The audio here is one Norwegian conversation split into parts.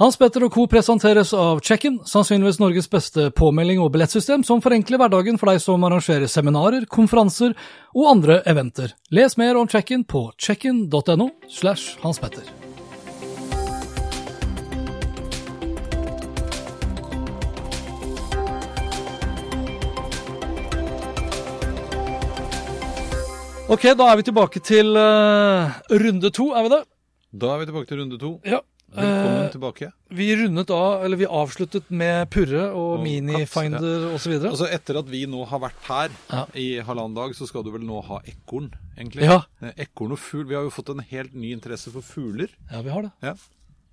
Hans Petter og co. presenteres av Check-in, sannsynligvis Norges beste påmelding og billettsystem som forenkler hverdagen for deg som arrangerer seminarer, konferanser og andre eventer. Les mer om Check-in på checkin.no slash Hans Petter. Ok, da er vi tilbake til uh, runde to, er vi det? Da er vi tilbake til runde to. Ja. Velkommen Eh, tilbake. Vi rundet av, eller vi avsluttet med Purre og, Og Minifinder og osv. Altså Etter at vi nå har vært her Ja. i halvannen dag, så skal du vel nå ha ekorn, egentlig? Ja. Eh, Ekorn og fugl. Vi har jo fått en helt ny interesse for fugler. Ja, vi har det. Ja.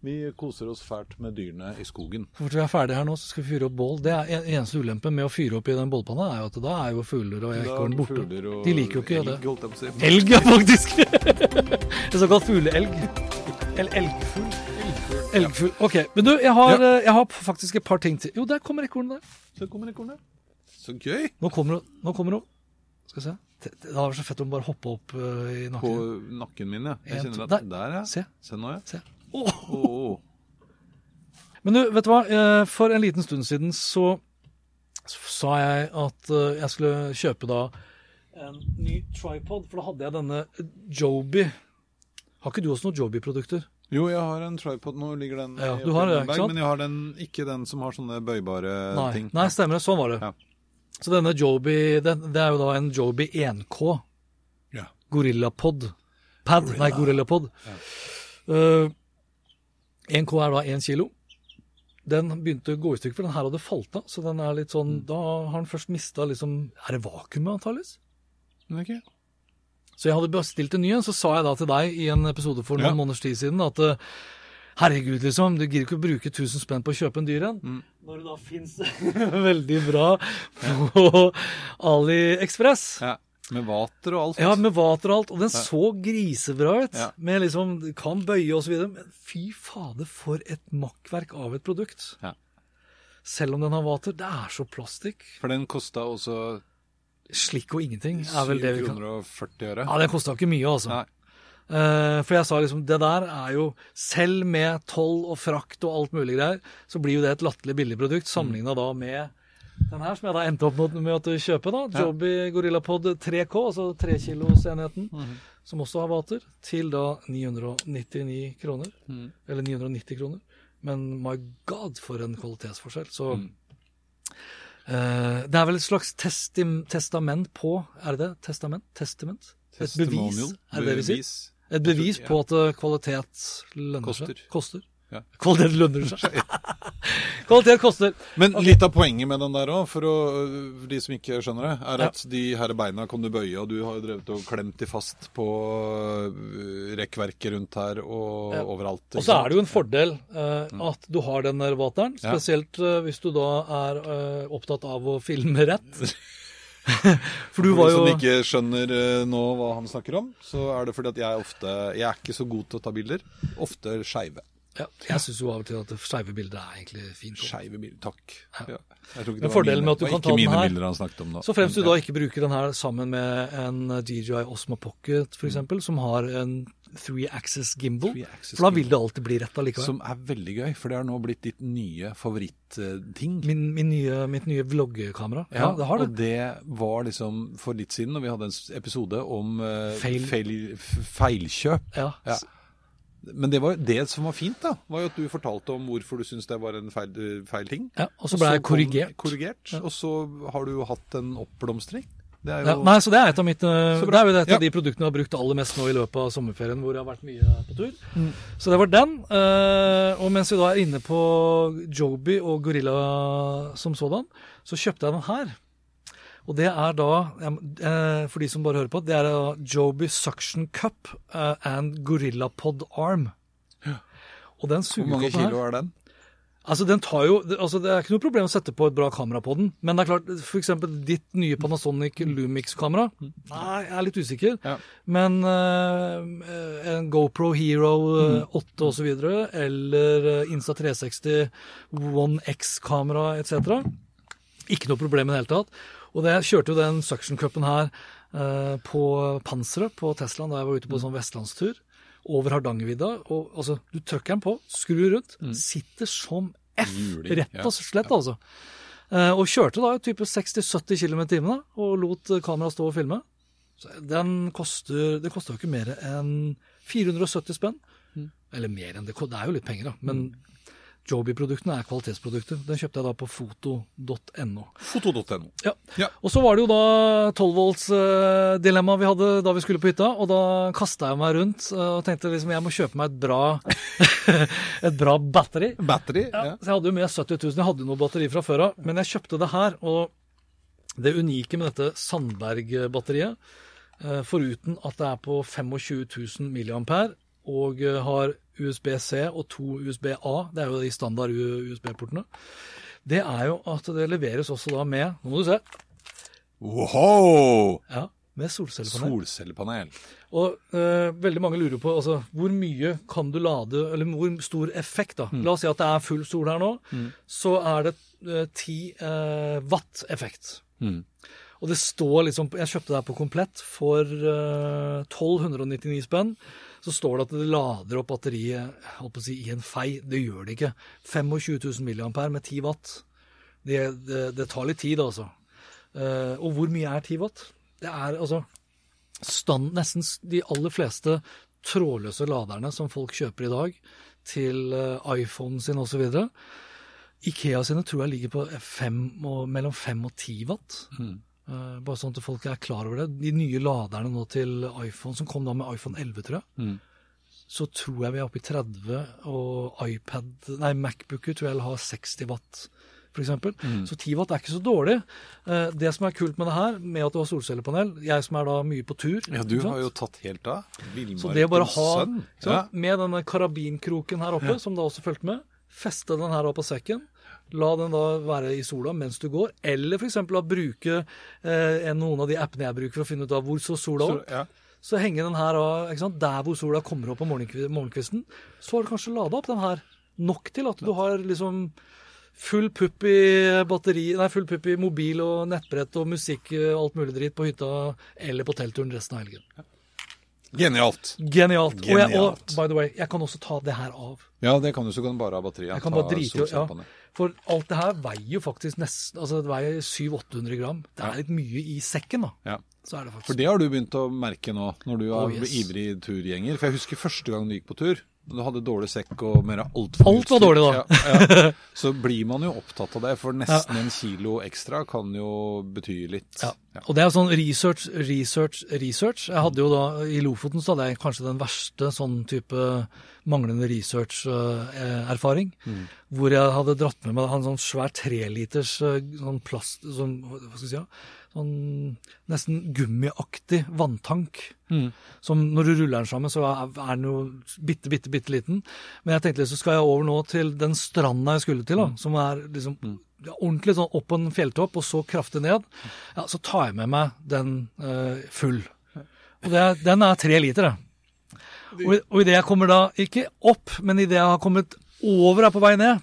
Vi koser oss fælt med dyrene i skogen. Fort vi er ferdige her nå, så skal vi fyre opp bål. Det er eneste ulempen med å fyre opp i den bålpanna, er jo at da er jo fugler og ekorn borte. og De liker jo ikke det. elg, holdt jeg på å si. Elg, ja, faktisk! en såkalt fugleelg. Eller elgfugl. Elgfugl. Ok, men du, jeg har, Ja. eh, jeg har faktisk et par ting til. Jo, der kommer ekornet der. Der kommer ekornet. Så gøy! Nå kommer hun. Nå kommer hun. Skal vi se. Det det hadde vært så fett om hun bare hoppa opp uh, i På nakken. nakken min, ja. Jeg En, kjenner at Der, ja. Se. Se nå, ja. Se. Oh. Oh. Men du, vet du hva? Eh, For en liten stund siden så sa jeg at jeg skulle kjøpe da en ny tripod, for da hadde jeg denne Joby. Har ikke du også noen Joby-produkter? Jo, jeg har en tripod. Nå ligger den Ja, i du har det, ikke bag, sant? Men jeg har den, ikke den som har sånne bøybare Nei, ting. nei, stemmer det. Sånn var det. Ja. Så denne Joby, det, det er jo da en Joby 1K Ja. Gorillapod. Pad, nei, Gorillapod. Uh, 1K er da 1 kilo. Den begynte å gå i stykker, for den her hadde falt av. Så den er litt sånn Mm. Da har den først mista liksom Er det vakuumet, antakeligvis? Okay. Så jeg hadde bestilt en ny en, så sa jeg da til deg i en episode for noen Ja. måneders tid siden at eh, herregud, liksom, du gidder ikke å bruke 1000 spenn på å kjøpe en dyr en. Mm. Når det da fins veldig bra på AliExpress. Ja. Med vater og alt. Ja, med vater og alt. Og den så grisebra ut. Ja. Med liksom Kan bøye og så videre. Men fy fader, for et makkverk av et produkt. Ja. Selv om den har vater. Det er så plastikk. For den kosta også Slikk og ingenting er vel det vi kan kroner og 40 øre. Ja, det kosta ikke mye, altså. Eh, for jeg sa liksom, det der er jo, selv med toll og frakt og alt mulig greier, så blir jo det et latterlig billig produkt, sammenligna da med den her, som jeg da endte opp med, å kjøpe, da. Ja. Joby Gorillapod 3K, altså 3-kilosenheten, -hmm. som også har vater, til da 999 kroner. Mm. Eller 990 kroner. Men my god, for en kvalitetsforskjell. Så Mm. Eh, det er vel et slags testim, testament på Er det det? Testament? Testament? Et bevis? Er det det vi sier? Et bevis på at eh, kvalitet lønner seg. Koster. Koster. Ja. Kvalitet lønner seg. kvalitet koster. Men litt av poenget med den der òg, for, å- de som ikke skjønner det, er Ja. at de her beina kan du bøye, og du har jo drevet og klemt de fast på øh, rekkverket rundt her og Ja. overalt. Og så er det jo en fordel eh, at du har den der vateren, spesielt eh, hvis du da er eh, opptatt av å filme rett. For du var de Hvis som ikke skjønner nå hva han snakker om, så er det fordi at jeg ofte Jeg er ikke så god til å ta bilder. Ofte skeive. Ja, Jeg syns jo av og til at det skeive bildet er egentlig fint. Skeive bilder. Takk. Ja. Men fordelen mine- med at du kan ta den her, han om. Så fremst du da ikke bruker den her sammen med en DJI Osmo Pocket f.eks., eksempel, som har en three axis gimbal. Three axis For da vil det alltid bli rett allikevel. Som er veldig gøy, for det har nå blitt ditt nye favorittting. Min, min nye, mitt nye vloggekamera. Ja, det har det. Og det var liksom for litt siden, når vi hadde en episode om uh, Feil. feil, feilkjøp. Ja. Ja. Men det var det som var fint, da, var jo at du fortalte om hvorfor du syntes det var en feil, feil ting. ja og så ble jeg korrigert. korrigert. Og så har du jo hatt en oppblomstring. Det er Ja, nei, så det er et av, mitt, eh, det er jo et Ja. de produktene jeg har brukt aller mest nå i løpet av sommerferien, hvor jeg har vært mye på tur. Mm. Så det var den. eh, og mens vi da er inne på Joby og Gorilla som sådan, så kjøpte jeg den her. Og det er da, eh, for de som bare hører på, det er Joby Suction Cup eh, and Gorilla Pod Arm. Og den Hvor mange kilo er den? Altså, den tar jo, altså, det er ikke noe problem å sette på et bra kamera på den, men det er klart, eksempel ditt nye Panasonic Lumix-kamera, nei, jeg er litt usikker, Ja. men uh, en GoPro Hero eh, 8 og så videre, eller eh, Insta360 One X-kamera, etc. Ikke noe problem i det hele tatt. Og det, jeg kjørte jo den suction cupen her eh, på Panseret på Teslaen da jeg var ute på sånn vestlandstur. Over Hardangervidda. Og altså, du trykker den på, skrur rundt, sitter som F. Juling, Rett og slett, altså. Eh, og kjørte da type 60-70 km i timen og lot eh, kameraet stå og filme. Så den koster, det koster jo ikke mer enn 470 spenn. Eller mer enn det. Det er jo litt penger, da. Men Joby-produktene er kvalitetsprodukter. Den kjøpte jeg da på foto.no. Foto.no. Ja. Ja. Og så var det jo da 12-volts-dilemmaet vi hadde da vi skulle på hytta. Og da kasta jeg meg rundt eh, og tenkte liksom jeg må kjøpe meg et bra, et bra batteri. Battery. Ja, Ja. så jeg hadde jo med 70 000. Jeg hadde jo noe batteri fra før av, men jeg kjøpte det her. Og det unike med dette Sandberg-batteriet, eh, foruten at det er på 25 000 milliampere og eh, har USB-C og to USB-A, det er jo de standard USB-portene, det er jo at det leveres også da med Nå må du se. Wow! Ja, med solcellepanel. Solcellepanel. Og eh, veldig mange lurer på altså, hvor mye kan du lade, eller hvor stor effekt. da. La oss si at det er full sol her nå, så er det eh, 10 eh, watt effekt. Mm. Og det står liksom Jeg kjøpte det her på komplett for eh, 1299 spenn. Så står det at det lader opp batteriet si, i en fei. Det gjør det ikke. 25 000 milliampere med 10 watt. Det, det, det tar litt tid, altså. Uh, og hvor mye er 10 watt? Det er altså stand, nesten de aller fleste trådløse laderne som folk kjøper i dag til uh, iPhonen sin osv. Ikea sine tror jeg ligger på fem og, mellom 5 og 10 watt. Eh, bare sånn at folk er klar over det. De nye laderne nå til iPhone, som kom da med iPhone 11, tror jeg, så tror jeg vi er oppe i 30, og iPad, nei, Macbooker tror jeg har 60 watt, for eksempel. Så 10 watt er ikke så dårlig. Eh, det som er kult med det her, med at du har solcellepanel, jeg som er da mye på tur Ja, du har jo tatt helt av. Så det å bare ha ikke? Med denne karabinkroken her oppe, som da også fulgte med, feste den her opp på sekken. La den da være i sola mens du går, eller f.eks. bruke eh, en- noen av de appene jeg bruker for å finne ut av hvor så sola Så, opp. ja. Så henger den her der hvor sola kommer opp på morgenkvisten. Så har du kanskje lada opp den her nok til at du har liksom full pupp i batteri, nei, full pupp i mobil og nettbrett og musikk, og alt mulig dritt på hytta eller på teltturen resten av helgen. Genialt. Genialt. Og, jeg, og by the way, jeg kan også ta det her av. Ja, det kan du, så kan du bare ha batteriet. Jeg kan bare drite ja. For alt det her veier jo faktisk nesten Altså det veier 700-800 gram. Det er litt mye i sekken, da. Ja. Så er det For det har du begynt å merke nå, når du er Oh, yes. ivrig turgjenger. For jeg husker første gang du gikk på tur. Du hadde dårlig sekk og mer altfor Alt var dårlig da. Ja, ja. Så blir man jo opptatt av det, for nesten en kilo ekstra kan jo bety litt. Ja. Og det er sånn research, research, research. Jeg hadde jo da, I Lofoten så hadde jeg kanskje den verste sånn type manglende research-erfaring. Hvor jeg hadde dratt med meg en sånn svær treliters eh, sånn plast... Sånn, hva skal jeg si? Sånn nesten gummiaktig vanntank. Som når du ruller den sammen, så er den jo bitte, bitte, bitte liten. Men jeg tenkte så skal jeg over nå til den stranda jeg skulle til, da, som er liksom ja, ordentlig sånn opp på en fjelltopp, og så kraftig ned. Ja, Så tar jeg med meg den eh, full. Og det, den er tre liter, det. Og, og idet jeg kommer da, ikke opp, men idet jeg har kommet over her på vei ned,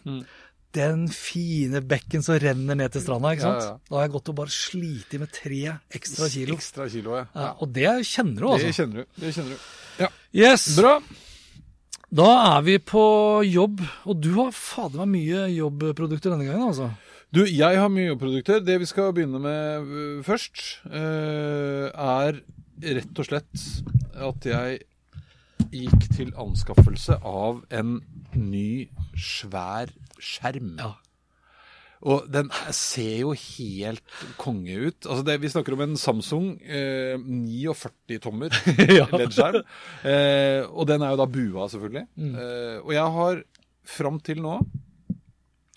den fine bekken som renner ned til stranda, ikke sant? Ja, ja. Da har jeg gått og bare slitt med tre ekstra kilo. Ekstra kilo, ja. Ja, og det kjenner du, altså. Det kjenner du. Det kjenner du. Ja. Yes. Bra. Da er vi på jobb, og du har fader meg mye jobbprodukter denne gangen, altså. Du, jeg har mye jobbprodukter. Det vi skal begynne med øh, først, øh, er rett og slett at jeg gikk til anskaffelse av en ny, svær skjerm. Ja. Og den ser jo helt konge ut. Altså det, vi snakker om en Samsung eh, 49 tommer Ja. LED-skjerm. Eh, og den er jo da bua, selvfølgelig. Mm. Eh, og jeg har fram til nå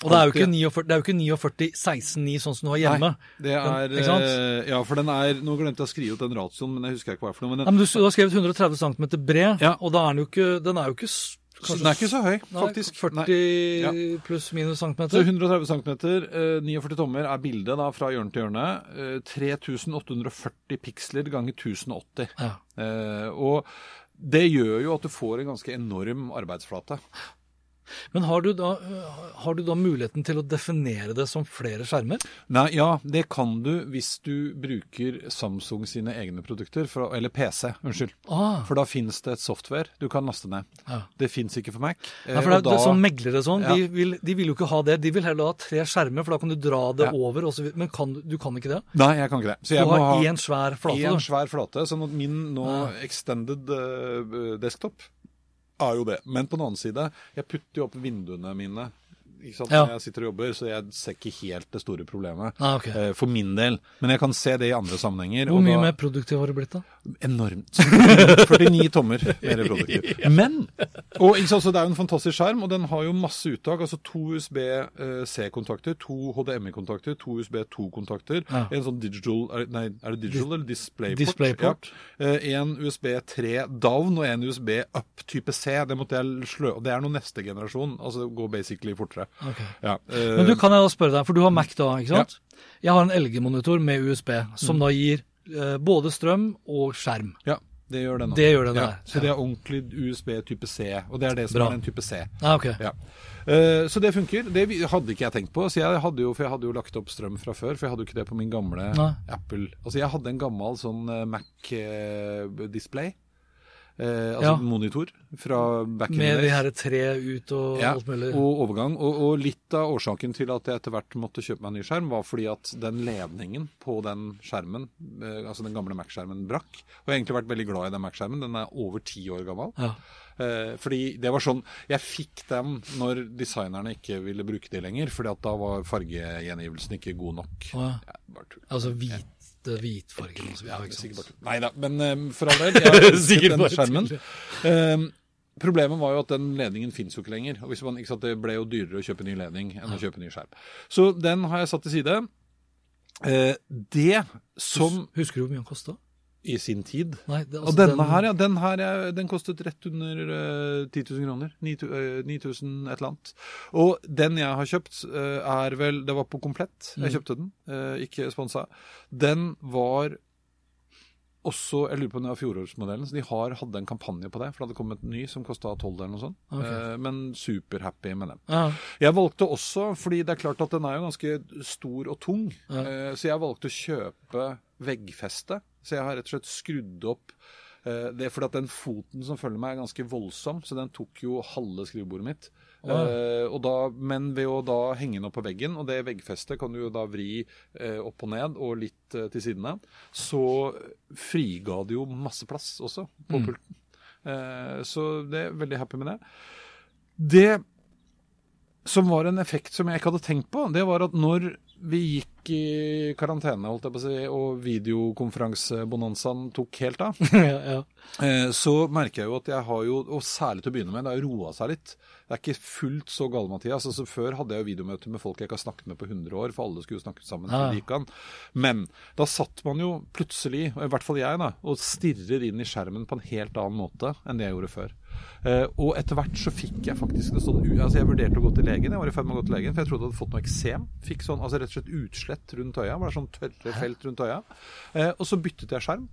Og det er jo ikke 49, det er jo ikke 49 16 9 sånn som du har hjemme. Nei, Det er sant? eh, Ja, for den er Nå glemte jeg å skrive ut den ratioen, men jeg husker ikke hva det er for noe. Men Ja, den, men du, du har skrevet 130 cm bred, Ja. og er den, ikke, den er jo ikke Kanskje- Den er ikke så høy, Nei, faktisk. 40 Nei. Ja. pluss minus centimeter. Så 130 cm, eh, 49 tommer er bildet da fra hjørne til hjørne. Eh, 3840 piksler ganger 1080. Ja. Eh, og det gjør jo at du får en ganske enorm arbeidsflate. Men har du, da, har du da muligheten til å definere det som flere skjermer? Nei, ja, det kan du hvis du bruker Samsung sine egne produkter, for, eller PC, unnskyld. Ah, For da finnes det et software du kan laste ned. ja. Det fins ikke for Mac. Nei, Ja, for det, og det er sånn meglere sånn, Ja. de, vil, de vil jo ikke ha det. De vil heller ha tre skjermer, for da kan du dra det Ja. over. Så, men kan, du- du kan ikke det? Nei, jeg kan ikke det. Så Du jeg må har ha én svær flate. en svær flate. Sånn at min nå Ja. extended eh, desktop er jo det. Men på den annen side, jeg putter jo opp vinduene mine Ja. når jeg sitter og jobber, så jeg ser ikke helt det store problemet. Ah, ok. eh, For min del. Men jeg kan se det i andre sammenhenger. Hvor og mye da- mer produktiv har du blitt, da? Enormt. 49 tommer mer produkter. Men og sant, så Det er jo en fantastisk skjerm, og den har jo masse uttak. altså To USB-C-kontakter, to HDMI-kontakter, to USB-2-kontakter. Ja. En sånn digital Nei, er det digital eller DisplayPort? DisplayPort. Ja. Eh, En USB 3 down og en USB up type C. Det måtte jeg slø... Det er noe neste generasjon. altså Det går basically fortere. Okay. Ja, eh, Men du kan jeg da spørre deg, for du har Mac da, ikke sant? Jeg har en LG-monitor med USB, som Mm. da gir eh, både strøm og skjerm. ja, det gjør den. Det gjør den ja, der. Så det er ordentlig USB type C, og det er det som Bra. er den type C. Ah, okay. Ja. Eh, så det funker. Det hadde ikke jeg tenkt på. Så jeg hadde jo, for jeg hadde jo lagt opp strøm fra før, for jeg hadde jo ikke det på min gamle Nei. Apple. Altså jeg hadde en gammel sånn eh, Mac-display. Eh, altså Ja. monitor fra back in Med de her tre ut og Ja, alt mulig. og overgang. Og, og litt av årsaken til at jeg etter hvert måtte kjøpe meg en ny skjerm, var fordi at den ledningen på den skjermen, eh, altså den gamle Mac-skjermen, brakk. Og jeg har egentlig vært veldig glad i den Mac-skjermen. Den er over ti år gammel. Ja. Eh, fordi det var sånn Jeg fikk dem når designerne ikke ville bruke de lenger, fordi at da var fargegjengivelsen ikke god nok. Ja. Ja, bare tull. Altså hvit, hvitfargen og så Ja. Nei da, men eh, for all del. Jeg elsket den skjermen. tull. Eh, problemet var jo at den ledningen fins jo ikke lenger. og hvis man, ikke sant, Det ble jo dyrere å kjøpe ny ledning enn å kjøpe ny skjerm. Så den har jeg satt til side. Eh, det som Husker du hvor mye den kosta? I sin tid Nei, det, Og altså, denne den- her, ja, den her den kostet rett under uh, 10 000 kroner. 9000 uh, et eller annet. Og den jeg har kjøpt, uh, er vel Det var på komplett. Jeg Mm. kjøpte den, eh, ikke sponsa. Den var også Jeg lurer på om det var fjorårsmodellen. Så de har hadde en kampanje på det, for det hadde kommet en ny som kosta 12 eller noe sånt. Okay. Eh, men superhappy med den. Ja, Jeg valgte også, fordi det er klart at den er jo ganske stor og tung, Ja. eh, så jeg valgte å kjøpe veggfeste. Så jeg har rett og slett skrudd opp uh, det er fordi at den foten som følger meg er ganske voldsom, så den tok jo halve skrivebordet mitt. Uh, og da, men ved å da henge den opp på veggen, og det veggfestet kan du jo da vri uh, opp og ned og litt uh, til sidene, så friga det jo masse plass også på Mm. pulten. Så det er veldig happy med det. Det som var en effekt som jeg ikke hadde tenkt på, det var at når vi gikk i karantene, holdt jeg på å si, og videokonferansebonanzaen tok helt av, ja, ja. eh, så merker jeg jo at jeg har jo, og særlig til å begynne med, det har roa seg litt. Det er ikke fullt så gale, Mathias. Altså, før hadde jeg jo videomøter med folk jeg ikke har snakket med på 100 år, for alle skulle jo snakke sammen. Ja. gikk an. Men da satt man jo plutselig, i hvert fall jeg, da, og stirrer inn i skjermen på en helt annen måte enn det jeg gjorde før. Eh, og etter hvert så fikk jeg faktisk noe sånn Altså Jeg vurderte å gå til legen, jeg var i ferd med å gå til legen, for jeg trodde jeg hadde fått noe eksem. Fikk sånn, altså rett og slett utslett rundt øya. Var det sånn tørre felt rundt øya. Eh, og så byttet jeg skjerm.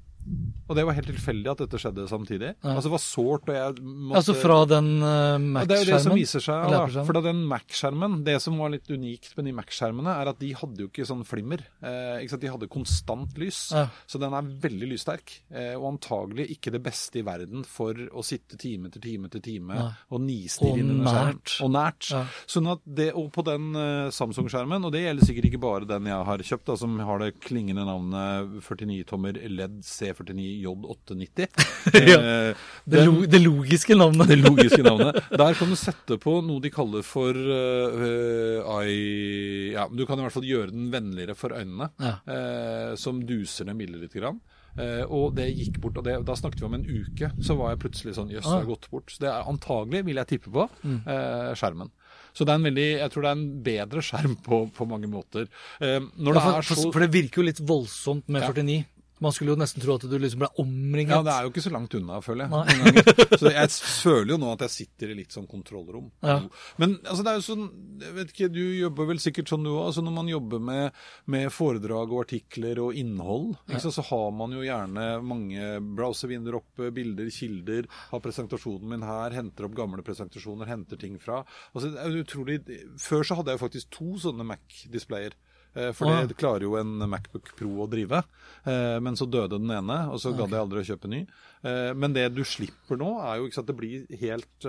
Og det var helt tilfeldig at dette skjedde samtidig. Ja. Altså det var sårt, og jeg måtte Altså fra den uh, ja, det er jo det som viser seg. Ja, For da den Mac-skjermen, Det som var litt unikt med de Mac-skjermene, er at de hadde jo ikke sånn flimmer. Eh, ikke? De hadde konstant lys. Ja. Så den er veldig lyssterk. Eh, og antagelig ikke det beste i verden for å sitte time etter time etter time og nistirre inn under skjermen. Og nært. Sånn at det, og på den uh, Samsung-skjermen, og det gjelder sikkert ikke bare den jeg har kjøpt, da, som har det klingende navnet 49-tommer LED C49J890. Ja. Eh, Det, lo det logiske navnet. det logiske navnet. Der kan du sette på noe de kaller for uh, eye Ja, du kan i hvert fall gjøre den vennligere for øynene. Ja. uh, som duser ned milde litt. Grann. Uh, og det gikk bort, og det, da snakket vi om en uke. Så var jeg plutselig sånn Jøss, det Ah. har gått bort. Så det er antagelig, vil jeg tippe på, eh, skjermen. Så det er en veldig, jeg tror det er en bedre skjerm på, på mange måter. Uh, Ja, for, så for det virker jo litt voldsomt med Ja. 49. Man skulle jo nesten tro at du liksom ble omringet. Ja, det er jo ikke så langt unna, føler jeg. Så jeg føler jo nå at jeg sitter i litt sånn kontrollrom. Ja. Men altså, det er jo sånn jeg vet ikke, Du jobber vel sikkert sånn du òg. Altså, når man jobber med, med foredrag og artikler og innhold, ikke sant, så har man jo gjerne mange browservinduer oppe, bilder, kilder. Har presentasjonen min her, henter opp gamle presentasjoner, henter ting fra. Altså, det er utrolig, Før så hadde jeg jo faktisk to sånne Mac-displayer. Eh, For det klarer jo en Macbook Pro å drive. Eh, Men så døde den ene, og så gadd jeg aldri å kjøpe ny. Eh, Men det du slipper nå, er jo ikke sant, det blir helt,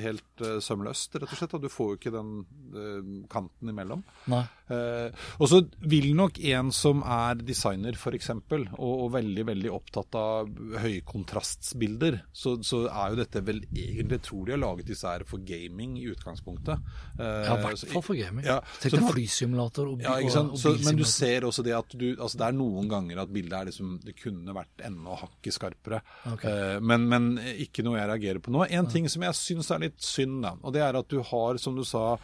helt sømløst, rett og slett. Du får jo ikke den kanten imellom. Nei. Eh, og så vil nok en som er designer f.eks., og, og veldig veldig opptatt av høykontrastsbilder, så, så er jo dette vel egentlig tror de har laget disse her for gaming i utgangspunktet. Eh, Ja, i hvert fall for gaming. Ja, Tenk deg flysimulator og, ja, og, og Så, men du ser også det at du Altså, det er noen ganger at bildet er liksom Det kunne vært enda hakket skarpere. Ok. Eh, men, men ikke noe jeg reagerer på nå. En ting som jeg syns er litt synd, da, og det er at du har, som du sa,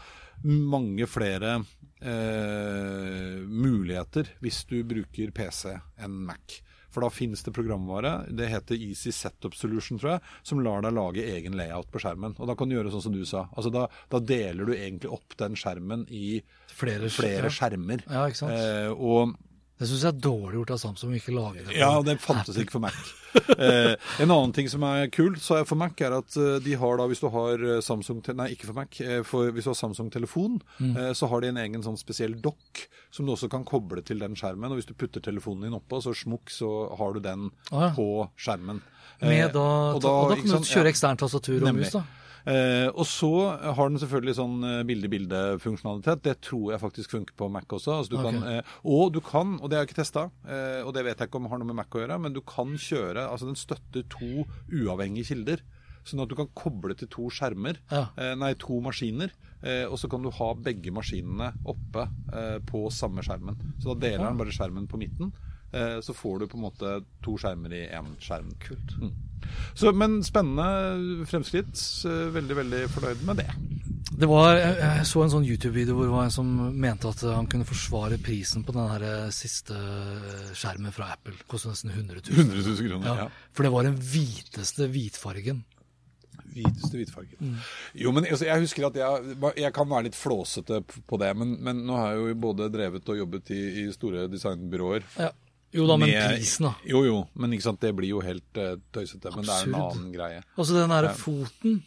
mange flere eh, muligheter hvis du bruker PC enn Mac. For da finnes det programvare, det heter Easy Setup Solution, tror jeg, som lar deg lage egen layout på skjermen. Og da kan du gjøre sånn som du sa. Altså da, da deler du egentlig opp den skjermen i Flere, flere ja. skjermer. Ja, ikke sant? Eh, og Det syns jeg er dårlig gjort av Samsung å ikke lage det. ja, det fantes ikke for Mac. Eh, en annen ting som er kult sa jeg for Mac, er at eh, de har da, hvis du har eh, Samsung Nei, ikke for Mac. Eh, for hvis du har Samsung-telefon, Mm. eh, så har de en egen sånn spesiell dokk som du også kan koble til den skjermen. Og hvis du putter telefonen din oppå, så smukk, så har du den Ah, ja. på skjermen. Eh, Med da, og da, ikke kan sant? du kjøre Ja. ekstern tastatur og mus, da. Eh, og så har den selvfølgelig sånn eh, bilde-bilde-funksjonalitet. Det tror jeg faktisk funker på Mac også. Altså du okay. kan, eh, og du kan, og det har jeg ikke testa, eh, og det vet jeg ikke om har noe med Mac å gjøre, men du kan kjøre Altså den støtter to uavhengige kilder. Sånn at du kan koble til to skjermer, Ja. eh, nei, to maskiner. Eh, og så kan du ha begge maskinene oppe på samme skjermen. Så da deler den bare skjermen på midten. Eh, så får du på en måte to skjermer i én skjerm. Kult. Mm. Så, men spennende fremskritt. Eh, Veldig, veldig fornøyd med det. Det var, jeg, så en sånn YouTube-video hvor det var en som mente at han kunne forsvare prisen på den her eh, siste skjermen fra Apple. Kostet nesten 100 000. 100 000 kroner. Ja, Ja. For det var den hviteste hvitfargen. Hviteste hvitfargen. Mm. Jo, men altså, jeg husker at jeg, jeg kan være litt flåsete på det, men, men nå har jeg jo både drevet og jobbet i, i store designbyråer. Ja. Jo da, men med- prisen, da. Jo, jo, men ikke sant, det blir jo helt uh, tøysete. Men det er en annen greie. Altså den derre Ja. foten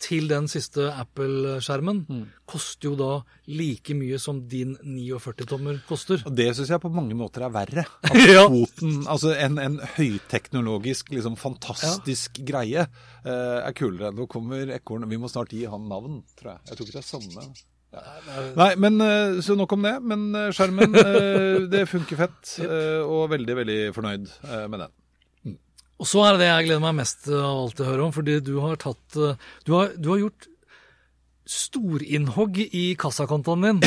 til den siste Apple-skjermen Mm. koster jo da like mye som din 49-tommer koster. Og det syns jeg på mange måter er verre. At Ja. foten, altså en, en høyteknologisk, liksom fantastisk greie, uh, er kulere. Nå kommer ekornet Vi må snart gi han navn, tror jeg. Jeg tror ikke det er samme. Nei, men eh, så nok om det. Men eh, skjermen, eh, det funker fett. Og veldig, veldig fornøyd med den. Og så er det det jeg gleder meg mest av alt å høre om, fordi du har tatt Du har, du har gjort storinnhogg i kassakontoen din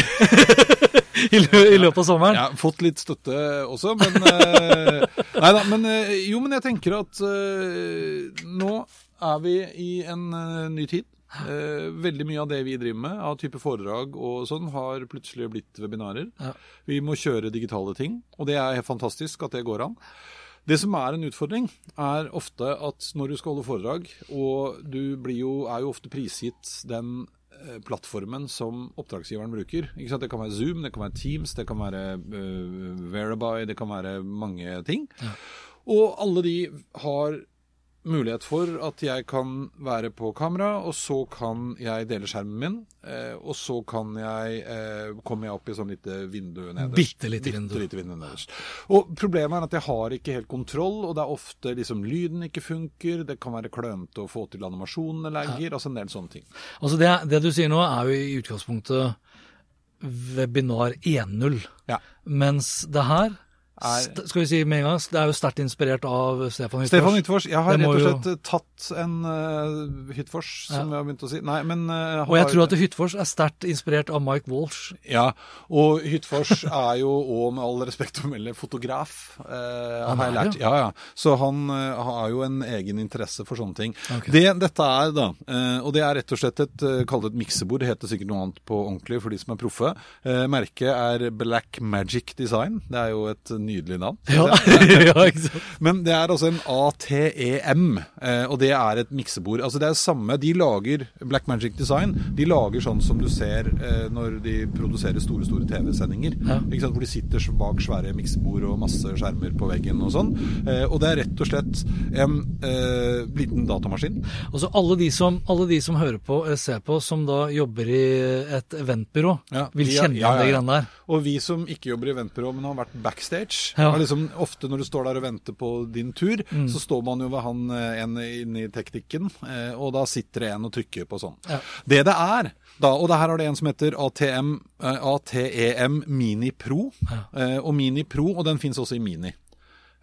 i, lø, i løpet av sommeren. Ja, fått litt støtte også, men Nei da, men jo, men jeg tenker at nå er vi i en ny tid. Eh, veldig mye av det vi driver med, av type foredrag og sånn, har plutselig blitt webinarer. Ja. Vi må kjøre digitale ting, og det er helt fantastisk at det går an. Det som er en utfordring, er ofte at når du skal holde foredrag, og du blir jo, er jo ofte prisgitt den eh, plattformen som oppdragsgiveren bruker. Det kan være Zoom, det kan være Teams, det kan være uh, Verabye, det kan være mange ting. Og alle de har mulighet for at jeg kan være på kamera, og så kan jeg dele skjermen min. Eh, og så kan jeg eh, kommer jeg opp i sånn lite vindu nederst. Bittelite vindu. Bittelite vindu nederst. Og problemet er at jeg har ikke helt kontroll, og det er ofte liksom lyden ikke funker. Det kan være klønete å få til animasjonene lagger, altså en del sånne ting. Altså det, det du sier nå, er jo i utgangspunktet webinar 1.0. Ja. Mens det her, Er- skal vi si med en gang, det er jo sterkt inspirert av Stefan Hyttfors. Stefan Hyttfors. Jeg har rett og og jo- slett tatt en uh, Hyttfors, som Ja. jeg har begynt å si. Nei, men eh, Og jeg tror at Hyttfors er sterkt inspirert av Mike Walsh. Ja, og Hyttfors er jo òg, med all respekt å melde, fotograf. Uh, Han har jeg lært. Ja, ja. Så han uh, har jo en egen interesse for sånne ting. Okay. Det dette er, da, eh, og det er rett og slett et uh, kall det et miksebord, det heter sikkert noe annet på ordentlig for de som er proffe. Eh, merket er Black Magic Design. Det er jo et nydelig navn. Ja, ja ikke sant. Men det er altså en ATEM, eh, og det er et miksebord. Altså det er samme, De lager Black Magic Design. De lager sånn som du ser eh, når de produserer store store TV-sendinger. Ja. Ikke sant? Hvor de sitter bak svære miksebord og masse skjermer på veggen og sånn. Eh, og det er rett og slett en eh, liten datamaskin. Og så alle de, som, alle de som hører på ser på, som da jobber i et eventbyrå, Ja, vil kjenne igjen ja, ja, det greiene der. Og vi som ikke jobber i eventbyrå, men har vært backstage Ja. liksom, Ofte når du står der og venter på din tur, Mm. så står man jo ved han eh, en inne i teknikken, eh, og da sitter det en og trykker på sånn. Ja. Det det er, da, og det her har det en som heter ATM, eh, ATEM Mini Pro, ja. og Mini Pro, og den fins også i Mini.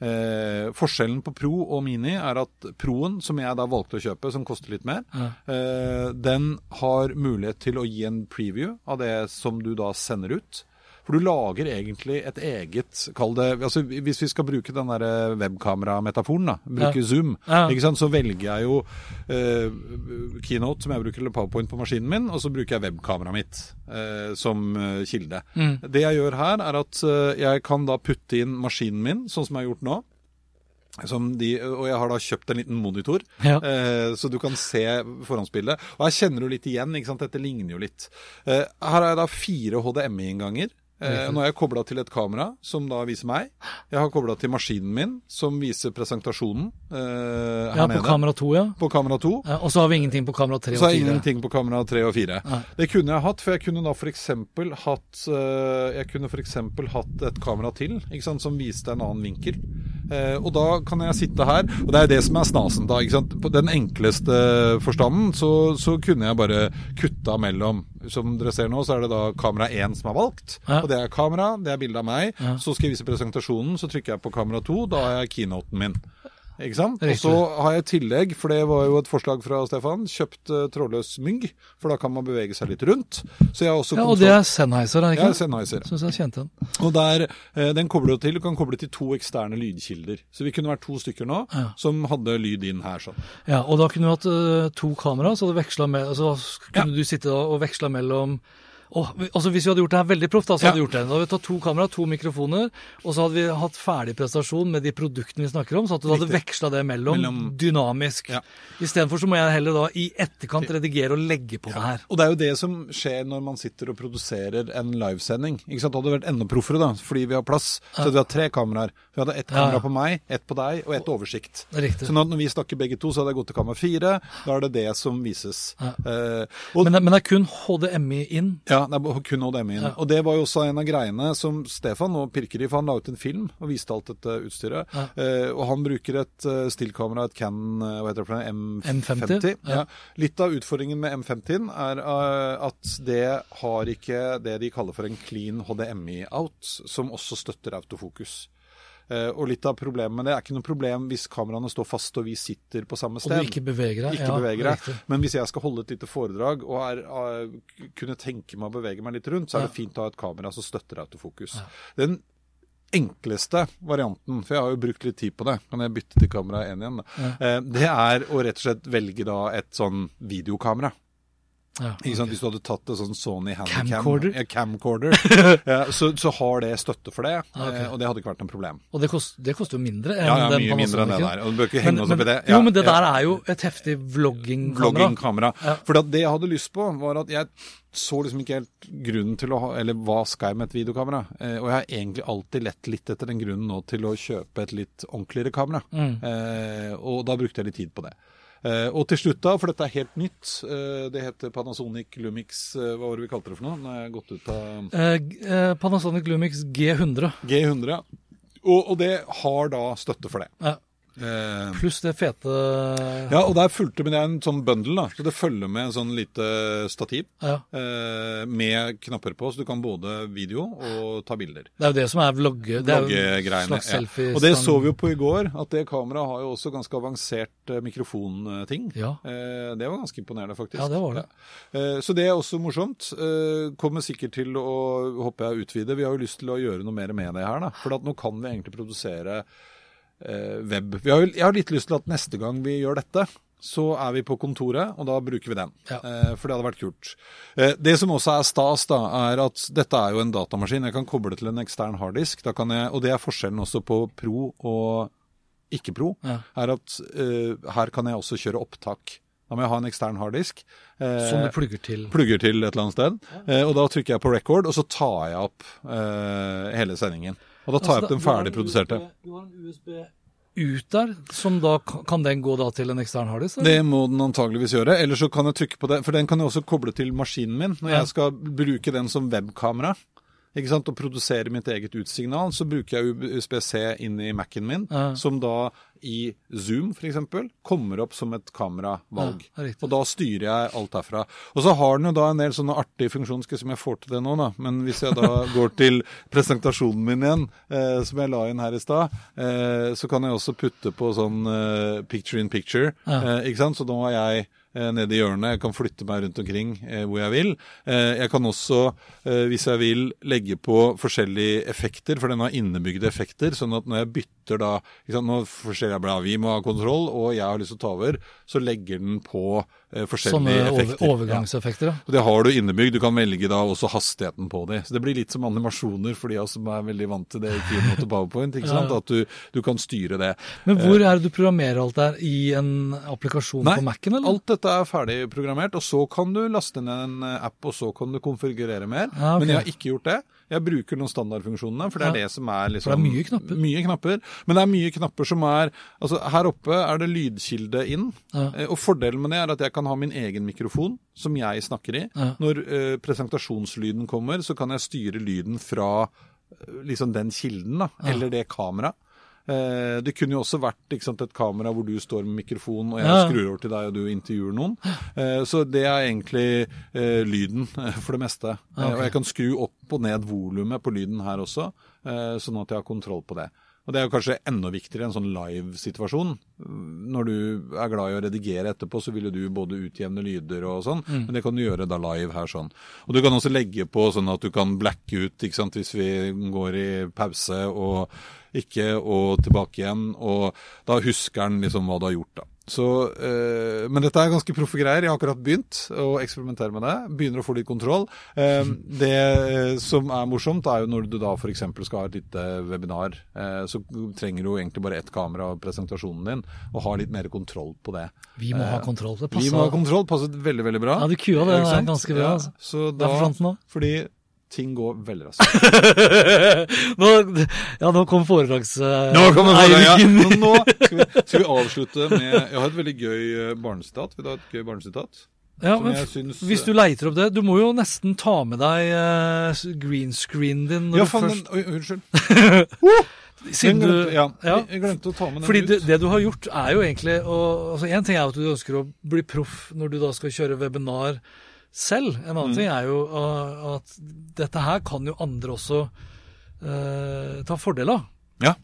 Eh, forskjellen på Pro og Mini er at Proen, som jeg da valgte å kjøpe, som koster litt mer, eh, den har mulighet til å gi en preview av det som du da sender ut. For du lager egentlig et eget Kall det altså Hvis vi skal bruke den der webkamerametaforen, da, bruke Ja. Zoom, Ja. ikke sant, så velger jeg jo eh, Keynote, som jeg bruker, eller PowerPoint på maskinen min, og så bruker jeg webkameraet mitt eh, som eh, kilde. Mm. Det jeg gjør her, er at eh, jeg kan da putte inn maskinen min, sånn som jeg har gjort nå. Som de, og jeg har da kjøpt en liten monitor, Ja. eh, så du kan se forhåndsbildet. Og her kjenner du litt igjen, ikke sant? dette ligner jo litt. Eh, her har jeg da fire HDMI-innganger. Eh, nå er jeg kobla til et kamera som da viser meg. Jeg har kobla til maskinen min som viser presentasjonen eh, Ja, på nede. kamera to, ja. på kamera 2. ja. Og så har vi ingenting på kamera tre Så har jeg ingenting på kamera 3 og 4. Ja. Det kunne jeg hatt, for jeg kunne da f.eks. hatt eh, Jeg kunne eksempel hatt et kamera til ikke sant, som viste en annen vinkel. Eh, og da kan jeg sitte her, og det er det som er snasen da. ikke sant? På den enkleste forstanden så, så kunne jeg bare kutta mellom. Som dere ser nå, så er det da kamera 1 som er valgt. Ja. Og det er kamera, det er bilde av meg. Ja. Så skal jeg vise presentasjonen, så trykker jeg på kamera 2. Da har jeg keynoten min. Ikke sant? Og så har jeg i tillegg, for det var jo et forslag fra Stefan, kjøpt uh, trådløs mygg. For da kan man bevege seg litt rundt. Så Ja, og det er Sennheiser, er det ja, ikke? Sennheiser. Syns jeg kjente den. Og der, uh, den kobler du til, du kan koble til to eksterne lydkilder. Så vi kunne vært to stykker nå Ja. som hadde lyd inn her sånn. Ja, og da kunne du hatt uh, to kamera, så med, altså, kunne du sitte og veksla mellom Vi- altså Hvis vi hadde gjort det her veldig proft, da, så hadde vi Ja. gjort det. Da hadde vi tatt to kamera, to mikrofoner, og så hadde vi hatt ferdig prestasjon med de produktene vi snakker om, så at du hadde veksla det mellom, Mellom- dynamisk. Ja. Istedenfor så må jeg heller da i etterkant redigere og legge på det her. Og det er jo det som skjer når man sitter og produserer en livesending. Ikke sant? Det hadde vært enda proffere, da, fordi vi har plass. Så vi hatt tre kameraer. Vi hadde ett kamera Ja. på meg, ett på deg og ett oversikt. Er riktig. Så når vi snakker begge to, så hadde jeg gått til kamera fire. Da er det det som vises. Ja. Eh, og Men, men det er kun HDMI inn. Ja, det er kun HDMI-en. Ja. Og det var jo også en av greiene som Stefan nå pirker i, for han la ut en film og viste alt dette utstyret. Ja. Eh, og han bruker et uh, stillkamera, et Canon eh, hva heter det for noe, M50. M50, Ja. ja. Litt av utfordringen med M50-en er eh, at det har ikke det de kaller for en clean HDMI-out, som også støtter autofokus. Eh, og litt av problemet med det er ikke noe problem hvis kameraene står fast og vi sitter på samme sted. Og du ikke beveger deg. Ikke ja, beveger deg. Men hvis jeg skal holde et lite foredrag og er, uh, kunne tenke meg å bevege meg litt rundt, så er det fint å ha et kamera som støtter autofokus. Den enkleste varianten, for jeg har jo brukt litt tid på det, kan jeg bytte til kamera 1 igjen, da. Eh, det er å rett og slett velge da et sånn videokamera. Ja, sant? Hvis du hadde tatt en sånn Sony Handycam Camcorder? Ja, camcorder ja, så, så har det støtte for det, Ah, ok. eh, og det hadde ikke vært noe problem. Og det, kost, det koster jo mindre Ja, ja, mye mindre enn det der. Og du bør ikke henge oss opp i det. jo, men det der er jo et heftig vloggingkamera. vloggingkamera. For det jeg hadde lyst på, var at jeg så liksom ikke helt grunnen til å ha Eller hva skal jeg med et videokamera? Eh, og jeg har egentlig alltid lett litt etter den grunnen nå til å kjøpe et litt ordentligere kamera. Mm. Eh, og da brukte jeg litt tid på det. Eh, og til slutt, da, for dette er helt nytt, eh, det heter Panasonic Lumix eh, Hva var det vi kalte det for noe? Nå er jeg gått ut av Panasonic Lumix G100. G100. Og, og det har da støtte for det. Ja. Eh, Pluss det fete ja, og der fulgte med det en sånn bundle, da. Så det følger med en sånn lite stativ. Ja. eh, med knapper på, så du kan både video og ta bilder. Det er jo det som er vlogge... Vloggegreiene. Ja. Og det så vi jo på i går, at det kameraet har jo også ganske avansert eh, mikrofonting. Ja. Eh, det var ganske imponerende, faktisk. Ja, det var det. Eh, så det er også morsomt. Eh, kommer sikkert til å håper jeg utvide. Vi har jo lyst til å gjøre noe mer med det her, da. For at nå kan vi egentlig produsere web. Vi har, jeg har litt lyst til at neste gang vi gjør dette, så er vi på kontoret, og da bruker vi den. Ja. Eh, for det hadde vært kult. Eh, det som også er stas, da, er at dette er jo en datamaskin. Jeg kan koble til en ekstern harddisk. Da kan jeg, og det er forskjellen også på Pro og ikke-Pro. Ja. er at uh, her kan jeg også kjøre opptak. Da må jeg ha en ekstern harddisk. eh, Som du plugger til. plugger til et eller annet sted. Eh, og da trykker jeg på record, og så tar jeg opp eh, hele sendingen. Og da tar jeg opp den ferdig produserte. Du har en USB ut der, som da kan den gå da til en ekstern harddisk? Det må den antageligvis gjøre. Eller så kan jeg trykke på det, for den kan jeg også koble til maskinen min. Når Ja. jeg skal bruke den som webkamera ikke sant, og produsere mitt eget utsignal, så bruker jeg USBC inn i Mac-en min, Ja. som da i Zoom f.eks. kommer opp som et kameravalg. Ja, og da styrer jeg alt derfra. Og så har den jo da en del sånne artige funksjoner, skal jeg se om jeg får til det nå, da. Men hvis jeg da går til presentasjonen min igjen, eh, som jeg la inn her i stad, eh, så kan jeg også putte på sånn eh, picture in picture. Ja. Eh, ikke sant? Så nå har jeg nede i hjørnet. Jeg kan flytte meg rundt omkring eh, hvor jeg vil. Eh, jeg kan også, eh, hvis jeg vil, legge på forskjellige effekter, for den har innebygde effekter. Sånn at når jeg bytter da? Nå forskjellige bra, Vi må ha kontroll, og jeg har lyst til å ta over. Så legger den på eh, Sånne effekter. Sånne overgangseffekter, ja. Og Det har du innebygd. Du kan velge da også hastigheten på de. Så Det blir litt som animasjoner for de som er veldig vant til det i Keynote og PowerPoint. ikke sant? At du, du kan styre det. Men hvor er det du programmerer alt der? I en applikasjon Nei, på Mac-en, eller? Alt dette er ferdig programmert, og så kan du laste ned en eh, app, og så kan du konfigurere mer. Ja, okay. Men jeg har ikke gjort det. Jeg bruker noen standardfunksjonene, for det er Ja. det som er liksom For det er mye knapper. Mye knapper. Men det er mye knapper som er Altså, her oppe er det lydkilde inn. Ja. Eh, Og fordelen med det er at jeg kan ha min egen mikrofon, som jeg snakker i. Ja. Når uh, presentasjonslyden kommer, så kan jeg styre lyden fra eh, liksom den kilden, da, eller det kameraet. Eh, det kunne jo også vært sant, et kamera hvor du står med mikrofon, og jeg Ja. skrur over til deg, og du intervjuer noen. Eh, så det er egentlig eh, lyden for det meste. Eh, og jeg kan skru opp og ned volumet på lyden her også, eh, sånn at jeg har kontroll på det. Og Det er jo kanskje enda viktigere i en sånn live-situasjon. Når du er glad i å redigere etterpå, så vil jo du både utjevne lyder og sånn, men det kan du gjøre da live her sånn. Og du kan også legge på sånn at du kan blacke ut ikke sant, hvis vi går i pause og ikke og tilbake igjen. Og da husker den liksom hva du har gjort, da. Så, eh, men dette er ganske proffe greier. Jeg har akkurat begynt å eksperimentere med det. Begynner å få litt kontroll. Eh, det eh, som er morsomt, er jo når du da f.eks. skal ha et lite webinar, eh, så trenger du egentlig bare ett kamera av presentasjonen din, og ha litt mer kontroll på det. Vi må ha kontroll. Det Vi må ha kontroll. Passet veldig, veldig bra. Ja, du kua det det er ganske bra, Ja, altså. så da, da, forsvant den nå. Ting går veldig raskt. nå, ja, nå kom foredrags... eh, Nå kommer foredragen! ja. Nå, skal, vi, skal vi avslutte med Jeg har et veldig gøy eh, barnesitat. Vil du ha et gøy barnesitat? Ja, men syns- Hvis du leiter opp det Du må jo nesten ta med deg uh, green screen din når Ja, du faen, først den- unnskyld. Siden Jeg du ja, ja. Jeg, jeg glemte å ta med den Fordi ut. det, det du har gjort, er jo egentlig å altså En ting er at du ønsker å bli proff når du da skal kjøre webinar selv. En Mm. annen ting er jo uh, at dette her kan jo andre også uh, ta fordel av. Ja.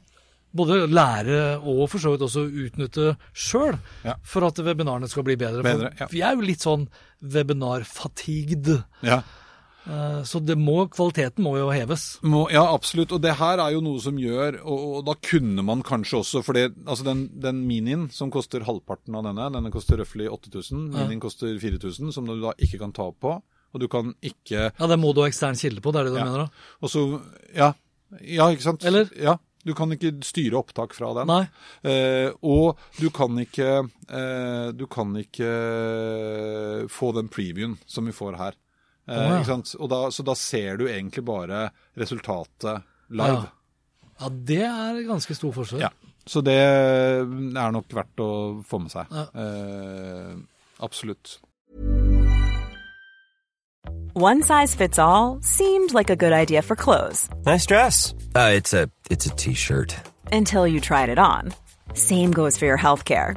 Både lære og for så vidt også utnytte sjøl Ja. for at webinarene skal bli bedre. Bedre, for ja. Vi er jo litt sånn webinar-fatigued. Ja. Uh, så det må, kvaliteten må jo heves. Må, ja, absolutt. Og det her er jo noe som gjør Og, og da kunne man kanskje også For det, altså den, den minien som koster halvparten av denne, denne koster røftlig 8000. Minien koster 4000, som du da ikke kan ta på. Og du kan ikke Ja, det må du ha ekstern kilde på, det er det du Ja. mener da? Og så Ja. Ja, ikke sant? Eller? Ja. Du kan ikke styre opptak fra den. Nei. Eh, og du kan ikke eh, Du kan ikke eh, få den previewen som vi får her. Eh, Å, ja. ikke sant? Og da, så da ser du egentlig bare resultatet live. Ja. Ja, det er ganske stor forskjell. Ja. Så det er nok verdt å få med seg. Ja. Eh, absolutt. One size fits all seemed like a good idea for clothes Nice dress. Uh, it's a it's a t-shirt. until you tried it on. Same goes for your healthcare.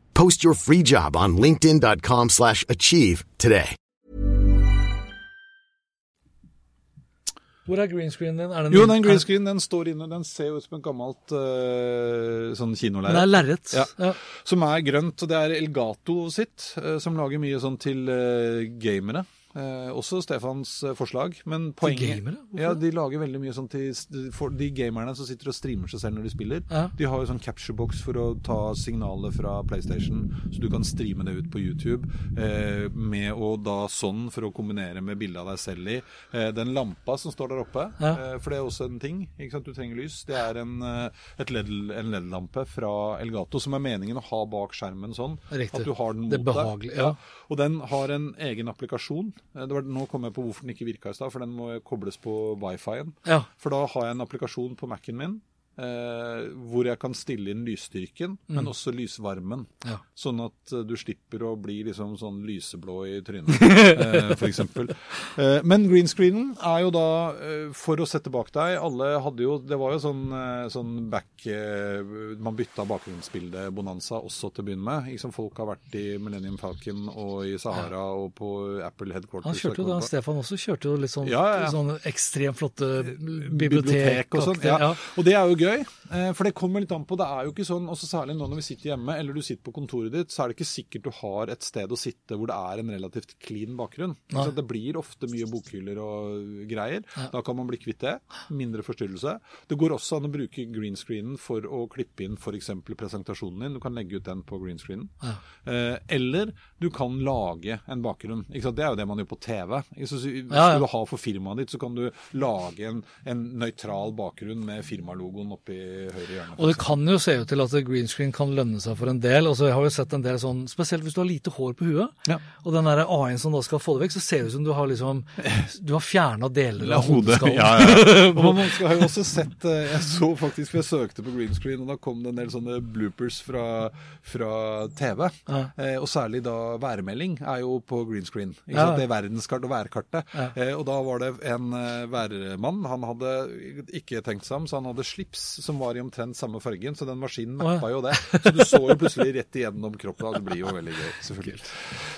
Post your free job on linkedin.com/achieve slash achieve today. Hvor er green screen din? Er den Jo, den green screen den står inne. Den ser jo ut som et gammelt uh, sånn Den er kinolerret. lerret. Ja. Ja. Som er grønt. Og det er Elgato sitt, uh, som lager mye sånn til uh, gamere. Eh, også Stefans eh, forslag. Men poenget gamere? Hvorfor Ja. De lager veldig mye sånn til for de gamerne som sitter og streamer seg selv når de spiller. Ja. De har jo sånn capture box for å ta signalet fra PlayStation, så du kan streame det ut på YouTube. Eh, med å da sånn, for å kombinere med bildet av deg selv i. Eh, den lampa som står der oppe, Ja. eh, for det er også en ting. ikke sant? Du trenger lys. Det er en, eh, LED-lampe LED-lampe fra Elgato som er meningen å ha bak skjermen sånn. Riktig. At du har den Det er mot behagelig, ja. Og den har en egen applikasjon. Eh, Det var, nå kom jeg på hvorfor den ikke virka i stad, for den må kobles på wifi-en. Ja. For da har jeg en applikasjon på Mac-en min eh, hvor jeg kan stille inn lysstyrken, men også lysvarmen. Mm. Ja. Sånn at eh, du slipper å bli liksom sånn lyseblå i trynet, eh, eksempel. Eh, men green screenen er jo da eh, for å sette bak deg. Alle hadde jo Det var jo sånn, eh, sånn back eh, Man bytta bakgrunnsbilde-bonanza også til å begynne med. Liksom folk har vært i Millennium Falcon og i Sahara og på Apple Headquarters. Han kjørte jo da, Stefan også kjørte jo litt sånn, Ja, ja, ja. sånn ekstremt flotte bibliotek og sånn. bibliotek. Ja. Og det er jo gøy, eh, for det kommer litt an på. Det er jo ikke sånn, også særlig nå når vi sitter hjemme eller du sitter på kontoret ditt, så er det ikke sikkert du har et sted å sitte hvor det er en relativt clean bakgrunn. Så det blir ofte mye bokhyller og greier. Da kan man bli kvitt det. Mindre forstyrrelse. Det går også an å bruke green screenen for å klippe inn f.eks. presentasjonen din. Du kan legge ut den på green screenen. Ja. eller du kan lage en bakgrunn. Det er jo det man gjør på TV. Så Hvis Ja, ja. du har for firmaet ditt, så kan du lage en, en nøytral bakgrunn med firmalogoen oppi høyre hjørne. Og det kan jo se ut til at green screen kan lønne seg for en del. Altså, jeg har jo sett en del sånn, Spesielt hvis du har lite hår på huet, Ja. og den AI-en som da skal få det vekk, så ser det ut som du har liksom Du har fjerna deler av hodeskallen. Ja, ja. Og man skal, har jo også sett eh, Jeg så faktisk, for jeg søkte på green screen, og da kom det en del sånne bloopers fra, fra TV. Ja. Eh, og særlig da værmelding er jo på green screen. Ikke Ja. sant? Det er verdenskart og værkartet. Ja. Eh, og da var det en eh, værmann. Han hadde ikke tenkt seg om, så han hadde slips som var i omtrent samme fargen. Så den maskinen mappa jo det. Så du så jo plutselig rett igjennom kroppen. Det blir jo veldig gøy, selvfølgelig.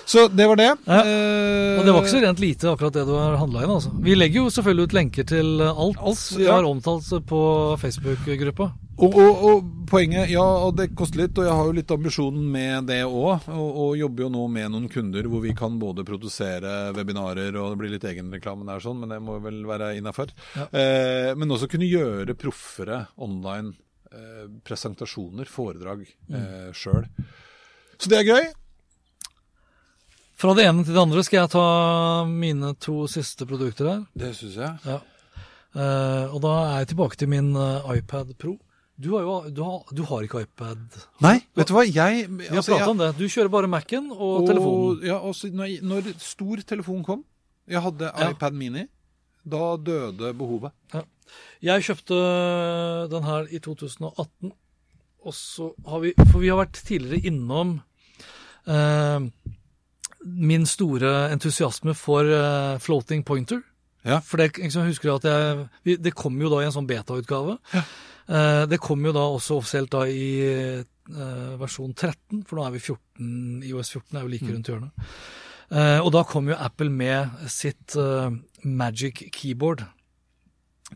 Så det var det. Ja. Eh, Og det var ikke så rent lite akkurat det du har handla inn. altså. Vi legger jo selvfølgelig ut lenker til alt. Alt, Vi har omtalt på Facebook-gruppa. Og, og, og poenget, ja, og det koster litt, og jeg har jo litt ambisjon med det òg. Og, og jobber jo nå med noen kunder hvor vi kan både produsere webinarer, og det blir litt egenreklame der, sånn, men det må vel være innafor. Ja. Eh, men også kunne gjøre proffere online eh, presentasjoner, foredrag, eh, sjøl. Så det er gøy. Fra det ene til det andre skal jeg ta mine to siste produkter her. Det syns jeg. Ja. Eh, og da er jeg tilbake til min eh, iPad Pro. Du har jo du har, du har ikke iPad. Nei, vet du hva, jeg Vi har altså, jeg- om det. Du kjører bare Mac-en og, telefonen. Ja, også når, når stor telefon kom, jeg hadde Ja. iPad Mini, da døde behovet. Jeg kjøpte den her i 2018, og så har vi For vi har vært tidligere innom eh, min store entusiasme for eh, floating pointer. Ja. For det, liksom, husker du at jeg, det kom jo da i en sånn beta-utgave. Ja. det kom jo da også offisielt da i eh, versjon 13, for nå er vi 14, iOS 14 er jo like rundt hjørnet. Eh, og da kom jo Apple med sitt eh, Magic Keyboard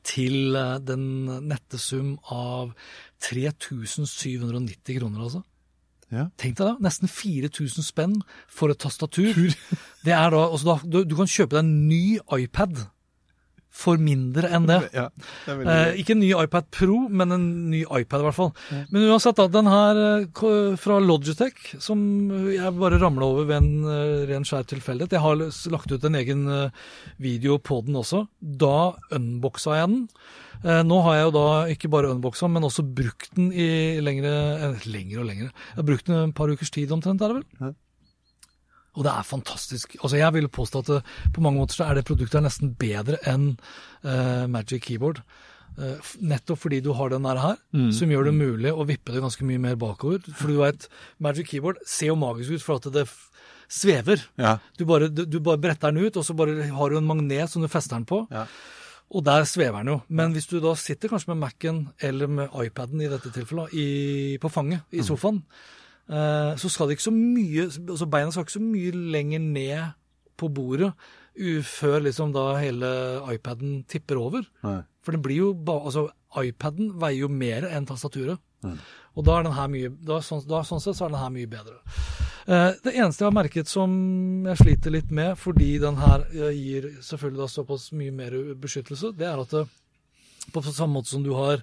til eh, den nette sum av 3790 kroner, altså. Ja. Tenk deg da, nesten 4000 spenn for et tastatur. Det er da, altså da du, du kan kjøpe deg en ny iPad for mindre enn det. Ja, det Eh, ikke en ny iPad Pro, men en ny iPad i hvert fall. Men uansett, da, den her eh, fra Logitech, som jeg bare ramla over ved en eh, ren skjær tilfeldighet. Jeg har lagt ut en egen eh, video på den også. Da unboxa jeg den. Eh, Nå har jeg jo da ikke bare unboxa, men også brukt den i lengre, eh, lengre og lengre. Jeg har brukt den en par ukers tid omtrent, er det vel? Og det er fantastisk. Altså Jeg vil påstå at det, på mange måter så er det produktet nesten bedre enn uh, Magic Keyboard. Eh, nettopp fordi du har den der her, som gjør det mulig å vippe det ganske mye mer bakover. For du vet, Magic Keyboard ser jo magisk ut for at det svever. Ja. Du bare, du, du bare bretter den ut, og så bare har du en magnet som du fester den på. Ja. Og der svever den jo. Men hvis du da sitter kanskje med Mac-en eller med iPaden i dette tilfellet, i, på fanget i sofaen, eh, så skal det ikke så mye altså Beina skal ikke så mye lenger ned på bordet før liksom da hele iPaden tipper over. Nei. For det blir jo ba, altså iPaden veier jo mer enn tastaturet. Og da er den her mye, da, sånn, da, sånn sett så er den her mye bedre. Eh, det eneste jeg har merket som jeg sliter litt med, fordi den her eh, gir selvfølgelig da såpass mye mer beskyttelse, det er at det, på samme måte som du har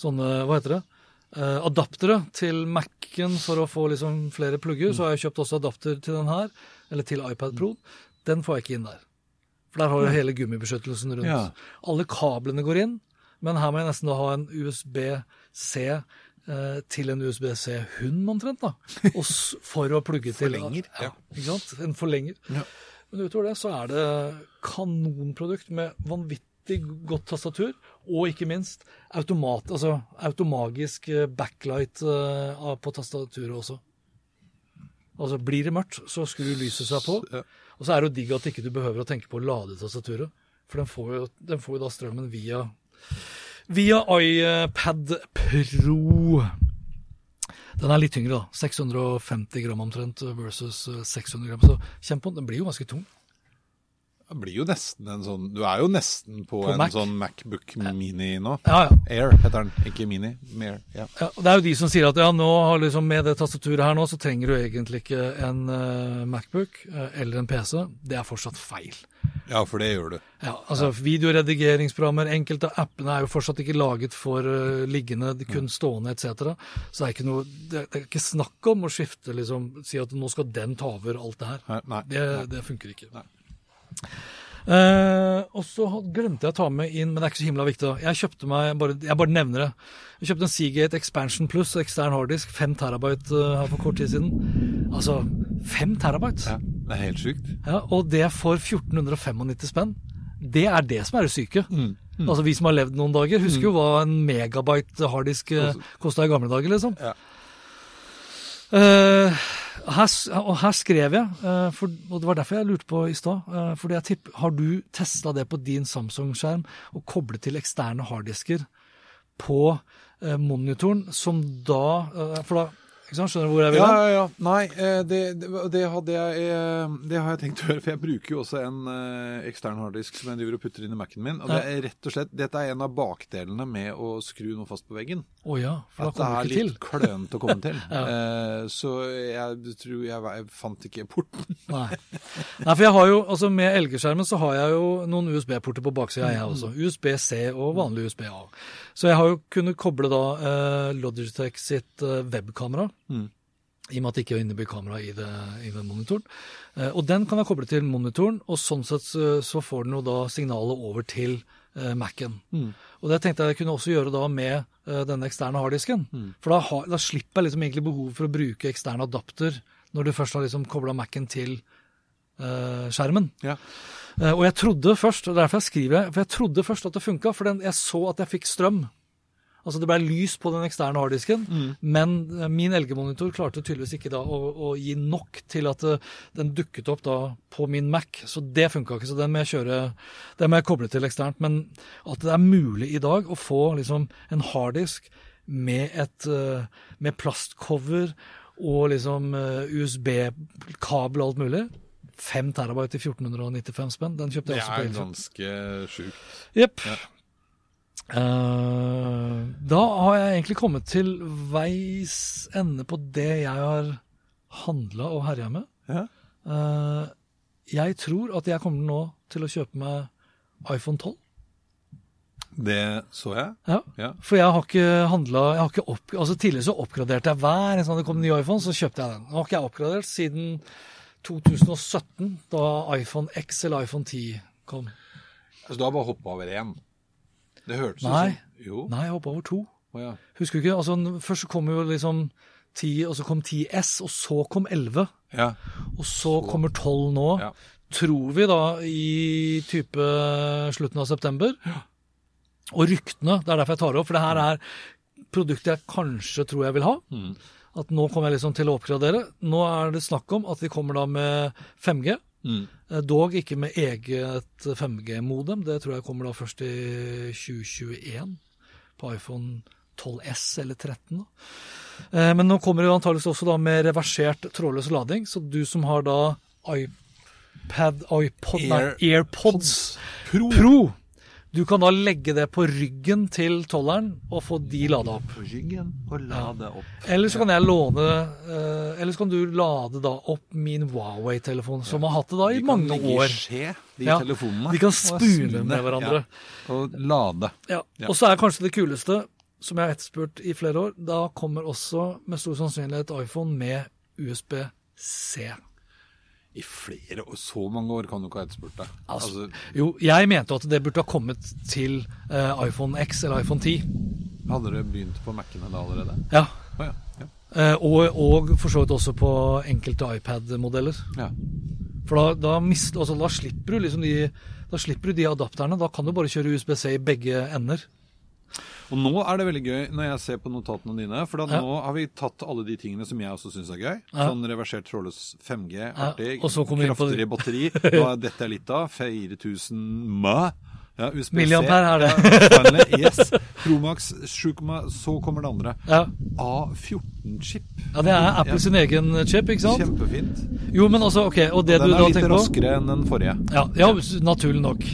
sånne, hva heter det, eh, adaptere til Mac-en for å få liksom flere plugger, så har jeg kjøpt også adapter til den her, eller til iPad Pro. Den får jeg ikke inn der. For der har du hele gummibeskyttelsen rundt. Ja. Alle kablene går inn, men her må jeg nesten da ha en USB-C eh, til en USB-C-hund omtrent, da. Og for å plugge til. Forlenger, Ja, ikke sant? En forlenger. Men utover det så er det kanonprodukt med vanvittig godt tastatur, og ikke minst automat, altså automagisk eh, backlight eh, på tastaturet også. Altså Blir det mørkt, så skrur lyset seg på. Og så er det jo digg at ikke du behøver å tenke på å lade tastaturet. For den får jo, den får jo da strømmen via, via iPad Pro. Den er litt tyngre, da. 650 gram omtrent versus eh, 600 gram. Så kjenn på den. Den blir jo ganske tung. Det blir jo nesten en sånn Du er jo nesten på, På en Mac. sånn Macbook Mini nå. Ja, ja. Air heter den, ikke Mini. Mer, ja. Ja, det er jo de som sier at ja, nå har liksom med det tastaturet her nå, så trenger du egentlig ikke en uh, Macbook uh, eller en PC. Det er fortsatt feil. ja, for det gjør du. Ja, altså Videoredigeringsprogrammer, enkelte av appene er jo fortsatt ikke laget for uh, liggende, kun stående etc. Så det er, ikke noe, det, er ikke snakk om å skifte, liksom, si at nå skal den ta over alt det her. Nei, nei. Det, det funker ikke. Eh, og så glemte jeg å ta med inn, men det er ikke så himla viktig. Jeg kjøpte meg, bare, jeg bare nevner det. Jeg kjøpte en Seagate Expansion Plus ekstern harddisk, 5 terabyte uh, her for kort tid siden. Altså, 5 terabyte? Ja, det er helt sjukt. Ja, og det for 1495 spenn. Det er det som er det syke. Altså Vi som har levd noen dager, husker jo hva en megabyte harddisk uh, kosta i gamle dager, liksom. Ja. Eh, og her skrev jeg, eh, for, og det var derfor jeg lurte på i stad eh, fordi jeg tipper, Har du testa det på din Samsung-skjerm og koblet til eksterne harddisker på eh, monitoren, som da For da ikke sant, Skjønner du hvor jeg vil? Ja, ja, ja. Nei, eh, det, det, det, hadde jeg, eh, det har jeg tenkt å gjøre. For jeg bruker jo også en eh, ekstern harddisk som jeg driver og putter inn i Mac-en min. Og det er rett og slett, dette er en av bakdelene med å skru noe fast på veggen. Å ja, for da kommer det er litt klønete å komme til. ja. så jeg tror jeg, jeg fant ikke porten. Nei. Nei, for jeg har jo, altså Med LG-skjermen så har jeg jo noen USB-porter på baksida, jeg også. USB-C og vanlig USB-A. Så jeg har jo kunnet koble da eh, Logitech sitt eh, webkamera. I og med at det ikke er innebygd kamera i, det, i den monitoren. Eh, og den kan jeg koble til monitoren, og sånn sett så, så får den jo da signalet over til eh, Mac-en. Og det tenkte jeg jeg kunne også gjøre da med eh, denne eksterne harddisken. For da, har, da slipper jeg liksom egentlig behov for å bruke ekstern adapter når du først har liksom kobla Mac-en til eh, skjermen. Ja. Eh, og jeg trodde først, og derfor jeg skriver for jeg trodde først at det funka, for den, jeg så at jeg fikk strøm. Altså det ble lys på den eksterne harddisken, men eh, min LG-monitor klarte tydeligvis ikke da å, å gi nok til at eh, den dukket opp da på min Mac. Så det funka ikke, så den må jeg kjøre, den må jeg koble til eksternt. Men at det er mulig i dag å få liksom en harddisk med et eh, med plastcover og liksom eh, USB-kabel og alt mulig. 5 terabyte i 1495 spenn. Den kjøpte jeg også på Det er Elkjøp. ganske sjukt. Jepp. Eh, da har jeg egentlig kommet til veis ende på det jeg har handla og herja med. Ja. Uh, jeg tror at jeg kommer nå til å kjøpe meg iPhone 12. Det så jeg. Ja. Ja. For jeg har ikke handla altså Tidligere så oppgraderte jeg hver eneste gang det kom en ny iPhone, så kjøpte jeg den. Nå har ikke jeg oppgradert siden 2017, da iPhone X eller iPhone 10 kom. Altså, du har bare hoppa over én? Det hørtes ut som Jo. Nei, jeg hoppa over to. Oh, ja. Husker du ikke? Altså, først kom jo liksom 10, og så kom 10S, og så kom 11. Ja. Og så kommer 12 nå. Ja. Tror vi da i type slutten av september. Og ryktene, det er derfor jeg tar det opp, for det her er produktet jeg kanskje tror jeg vil ha. Mm. At nå kommer jeg liksom til å oppgradere. Nå er det snakk om at de kommer da med 5G. Mm. Eh, Dog ikke med eget 5G-modem. Det tror jeg kommer da først i 2021 på iPhone 12S eller 13. Da. Eh, Men nå kommer det jo antageligvis også da med reversert trådløs lading, så du som har da iPad, iPod, nei, AirPods Pro. Pro, du kan da legge det på ryggen til tolleren og få de lada opp. På ryggen og lade opp. Eller så kan jeg låne uh, Eller så kan du lade da opp min Huawei-telefon, som har hatt det da i De mange år. skje, de Ja, telefonene. de kan spune med hverandre. Ja. Og lade. Ja. Ja. Og så er kanskje det kuleste, som jeg har etterspurt i flere år, da kommer også med stor sannsynlighet iPhone med USB-C. I flere år, så mange år kan du ikke ha etterspurt det. Altså, Altså, jo, jeg mente at det burde ha kommet til uh, iPhone X eller iPhone 10. hadde dere begynt på Mac-ene da allerede? Ja. Oh, ja. ja. Uh, og, og for så vidt også på enkelte iPad-modeller. ja. For da, da, mist, altså, da slipper du liksom de da slipper du de adapterne. Da kan du bare kjøre USB-C i begge ender. Og nå er det veldig gøy når jeg ser på notatene dine, for da Ja. nå har vi tatt alle de tingene som jeg også syns er gøy. Ja. Sånn reversert trådløs 5G, artig, kraftigere batteri. Hva dette er litt av? 4000 mø. Ja, USB-C. Milliampere er det. Ja, finally, yes. Promax 7, så kommer det andre. Ja, A14-chip. ja det er Apple sin egen chip, ikke sant? Kjempefint. Jo, men altså, ok, og det og du da tenker på Den er litt raskere enn den forrige. Ja, ja, naturlig nok.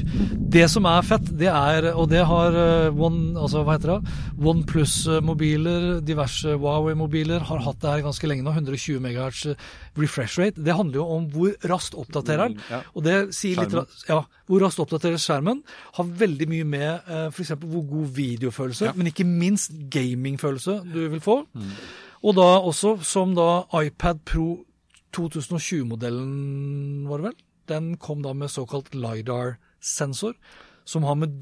Det som er fett, det er Og det har eh, One, altså hva heter det? OnePlus-mobiler, diverse Huawei-mobiler har hatt det her ganske lenge nå. 120 MHz refresh rate. Det handler jo om hvor raskt oppdaterer den. Mm, ja. Og det sier litt Skjermen. ra- Ja, hvor raskt oppdaterer skjermen. Har veldig mye med uh, f.eks. hvor god videofølelse, Ja. men ikke minst gamingfølelse du vil få. Mm. Og da også som da iPad Pro 2020-modellen, var det vel? Den kom da med såkalt LiDAR-sensor, som har med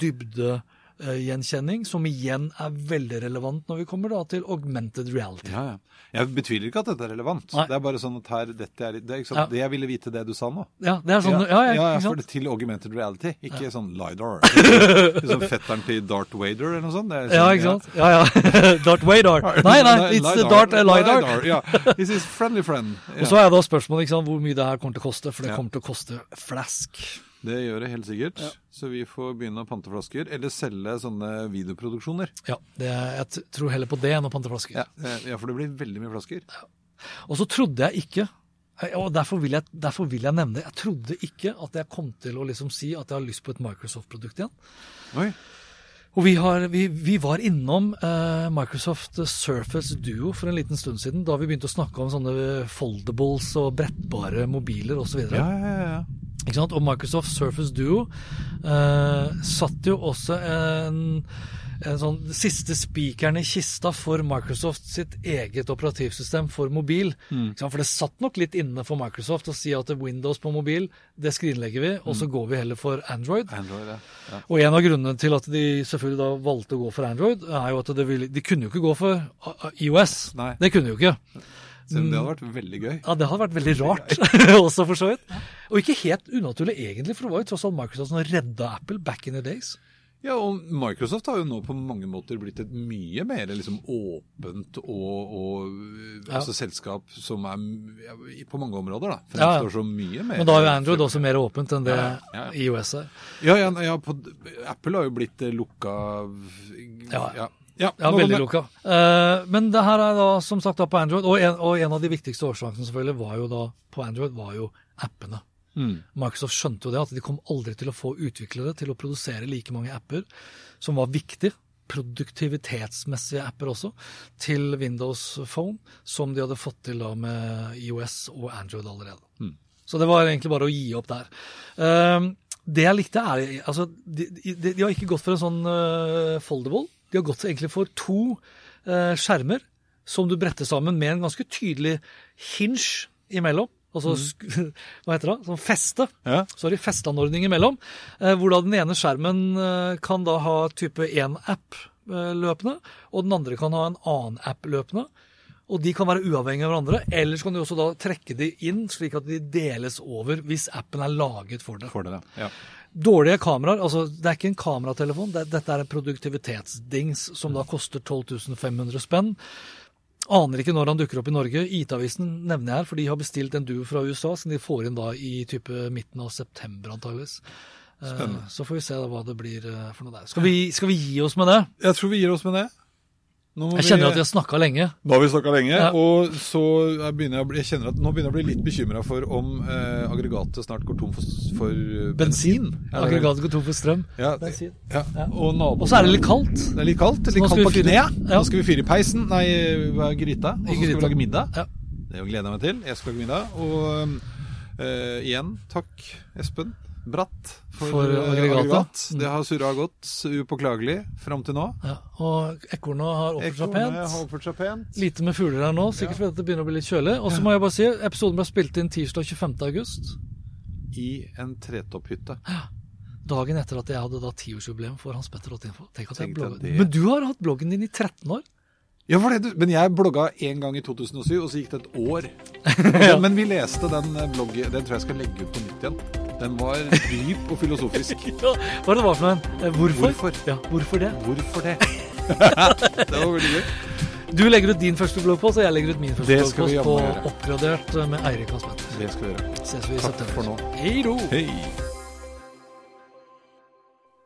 dybdegjenkjenning, som igjen er veldig relevant når vi kommer da til augmented reality. Ja, ja. Jeg betviler ikke at dette er relevant. Nei. Det er bare sånn at her, dette er, det ikke sant? Ja. Det jeg ville vite det du sa nå. Ja, det er sånn, ja, ja, for det til augmented reality, ikke sånn LiDAR. liksom fetteren til Darth Vader eller noe sånt. Er Ja, sånn, ikke sant? Ja, ja. Dart Wader. Nei, nei, it's LiDAR. Dart uh, LiDAR. Yeah. This is friendly friend. Og så er da spørsmålet ikke sant, hvor mye det her kommer til å koste, for det kommer til å koste flask. Det gjør det helt sikkert. Så vi får begynne å pante flasker, eller selge sånne videoproduksjoner. Ja, det, jeg tror heller på det enn å pante flasker. Ja, eh, ja, for det blir veldig mye flasker. Og så trodde jeg ikke, og derfor vil, jeg, derfor vil jeg nevne det, jeg trodde ikke at jeg kom til å liksom si at jeg har lyst på et Microsoft-produkt igjen. Oi. Og vi, har, vi, vi var innom eh, Microsoft Surface Duo for en liten stund siden, da vi begynte å snakke om sånne foldables og brettbare mobiler osv. Ja, ja, ja, ja. Ikke sant? Og Microsoft Surface Duo eh, satt jo også en sånn siste spikeren i kista for Microsoft sitt eget operativsystem for mobil. Mm. For det satt nok litt inne for Microsoft å si at Windows på mobil, det skrinlegger vi, og så går vi heller for Android. Android, ja. ja. Og en av grunnene til at de selvfølgelig da valgte å gå for Android, er jo at det ville, de kunne jo ikke gå for IOS. Nei. Det kunne de jo ikke. Selv om det hadde vært veldig gøy. Ja, det hadde vært veldig rart også, for så vidt. Og ikke helt unaturlig egentlig, for det var jo tross alt Microsoft som redda Apple back in the days. Ja, og Microsoft har jo nå på mange måter blitt et mye mer liksom åpent og, og Ja. altså selskap som er ja, på mange områder, da. Ja, ja. Fremstår så mye mer Men da er jo Android også mer åpent enn det. IOS er. Ja, ja, ja på, Apple har jo blitt eh, lukka Ja. ja. Ja, veldig lukka. Uh, men det her er da som sagt da på Android, og en, og en av de viktigste årsakene selvfølgelig var jo da på Android var jo appene. Mm. Microsoft skjønte jo det, at de kom aldri til å få utviklere til å produsere like mange apper som var viktige, produktivitetsmessige apper også, til Windows Phone, som de hadde fått til da med IOS og Android allerede. Mm. Så det var egentlig bare å gi opp der. Um, det jeg likte er, altså, de, de, de har ikke gått for en sånn uh, foldable, de har gått egentlig for to uh, skjermer som du bretter sammen med en ganske tydelig hinge imellom. Altså, mm. hva heter det? Sånn feste. Ja. Sorry, festeanordning imellom. Eh, hvor da den ene skjermen eh, kan da ha type én app eh, løpende, og den andre kan ha en annen app løpende. og de kan være uavhengige av hverandre. Eller så kan du også da trekke de inn, slik at de deles over hvis appen er laget for det. For det, ja. Dårlige kameraer, altså det er ikke en kameratelefon, det, dette er en produktivitetsdings som da koster 12 500 spenn. Aner ikke når han dukker opp i Norge. IT-avisen nevner jeg her, for de har bestilt en duo fra USA som de får inn da i type midten av september antageligvis. Eh, Spennende. Så får vi se da hva det blir eh, for noe der. Skal vi, skal vi gi oss med det? Jeg tror vi gir oss med det. Jeg kjenner at vi har snakka lenge. Nå har vi snakka lenge, Ja. og så jeg begynner jeg, jeg kjenner at nå begynner jeg å bli litt bekymra for om eh, aggregatet snart går tom for, for eh, bensin. Bensin. Aggregatet går tom for strøm. Ja, Bensin. ja. Ja. Og, naboen- Og så er det litt kaldt. Det er litt kaldt. Litt kaldt på kneet. Ja. Nå skal vi fyre i peisen. Nei, hva er gryta? Og så skal vi lage middag. Ja. Det gleder jeg meg til. Jeg skal lage middag. Og eh, igjen, takk, Espen Bratt, for, For eh, aggregatet. aggregat. Mm. Det har surra godt upåklagelig fram til nå. Ja. Og ekornet har oppført seg har pent. pent. Lite med fugler her nå, sikkert fordi det begynner å bli litt kjølig. Og så må jeg bare si, episoden ble spilt inn tirsdag 25. august. I en tretopphytte. Dagen etter at jeg hadde da tiårsjubileum for Hans Petter Ottinfo. Tenk at jeg blogget. det. Men du har hatt bloggen din i 13 år. Ja, for det, men jeg blogga én gang i 2007, og så gikk det et år. Men, men vi leste den eh, bloggen. Den tror jeg skal legge ut på nytt igjen. Den var dyp og filosofisk. Ja, hva det var for noe? Eh, Hvorfor? Hvorfor? Ja, hvorfor det? Hvorfor det? det var veldig gøy. Du legger ut din første bloggpost, og jeg legger ut min første Det skal vi bloggpost på. Oppgradert eh, med Eirik Aspen. Det skal vi gjøre. Ses vi i Takk september. for nå. Hei då. Hei.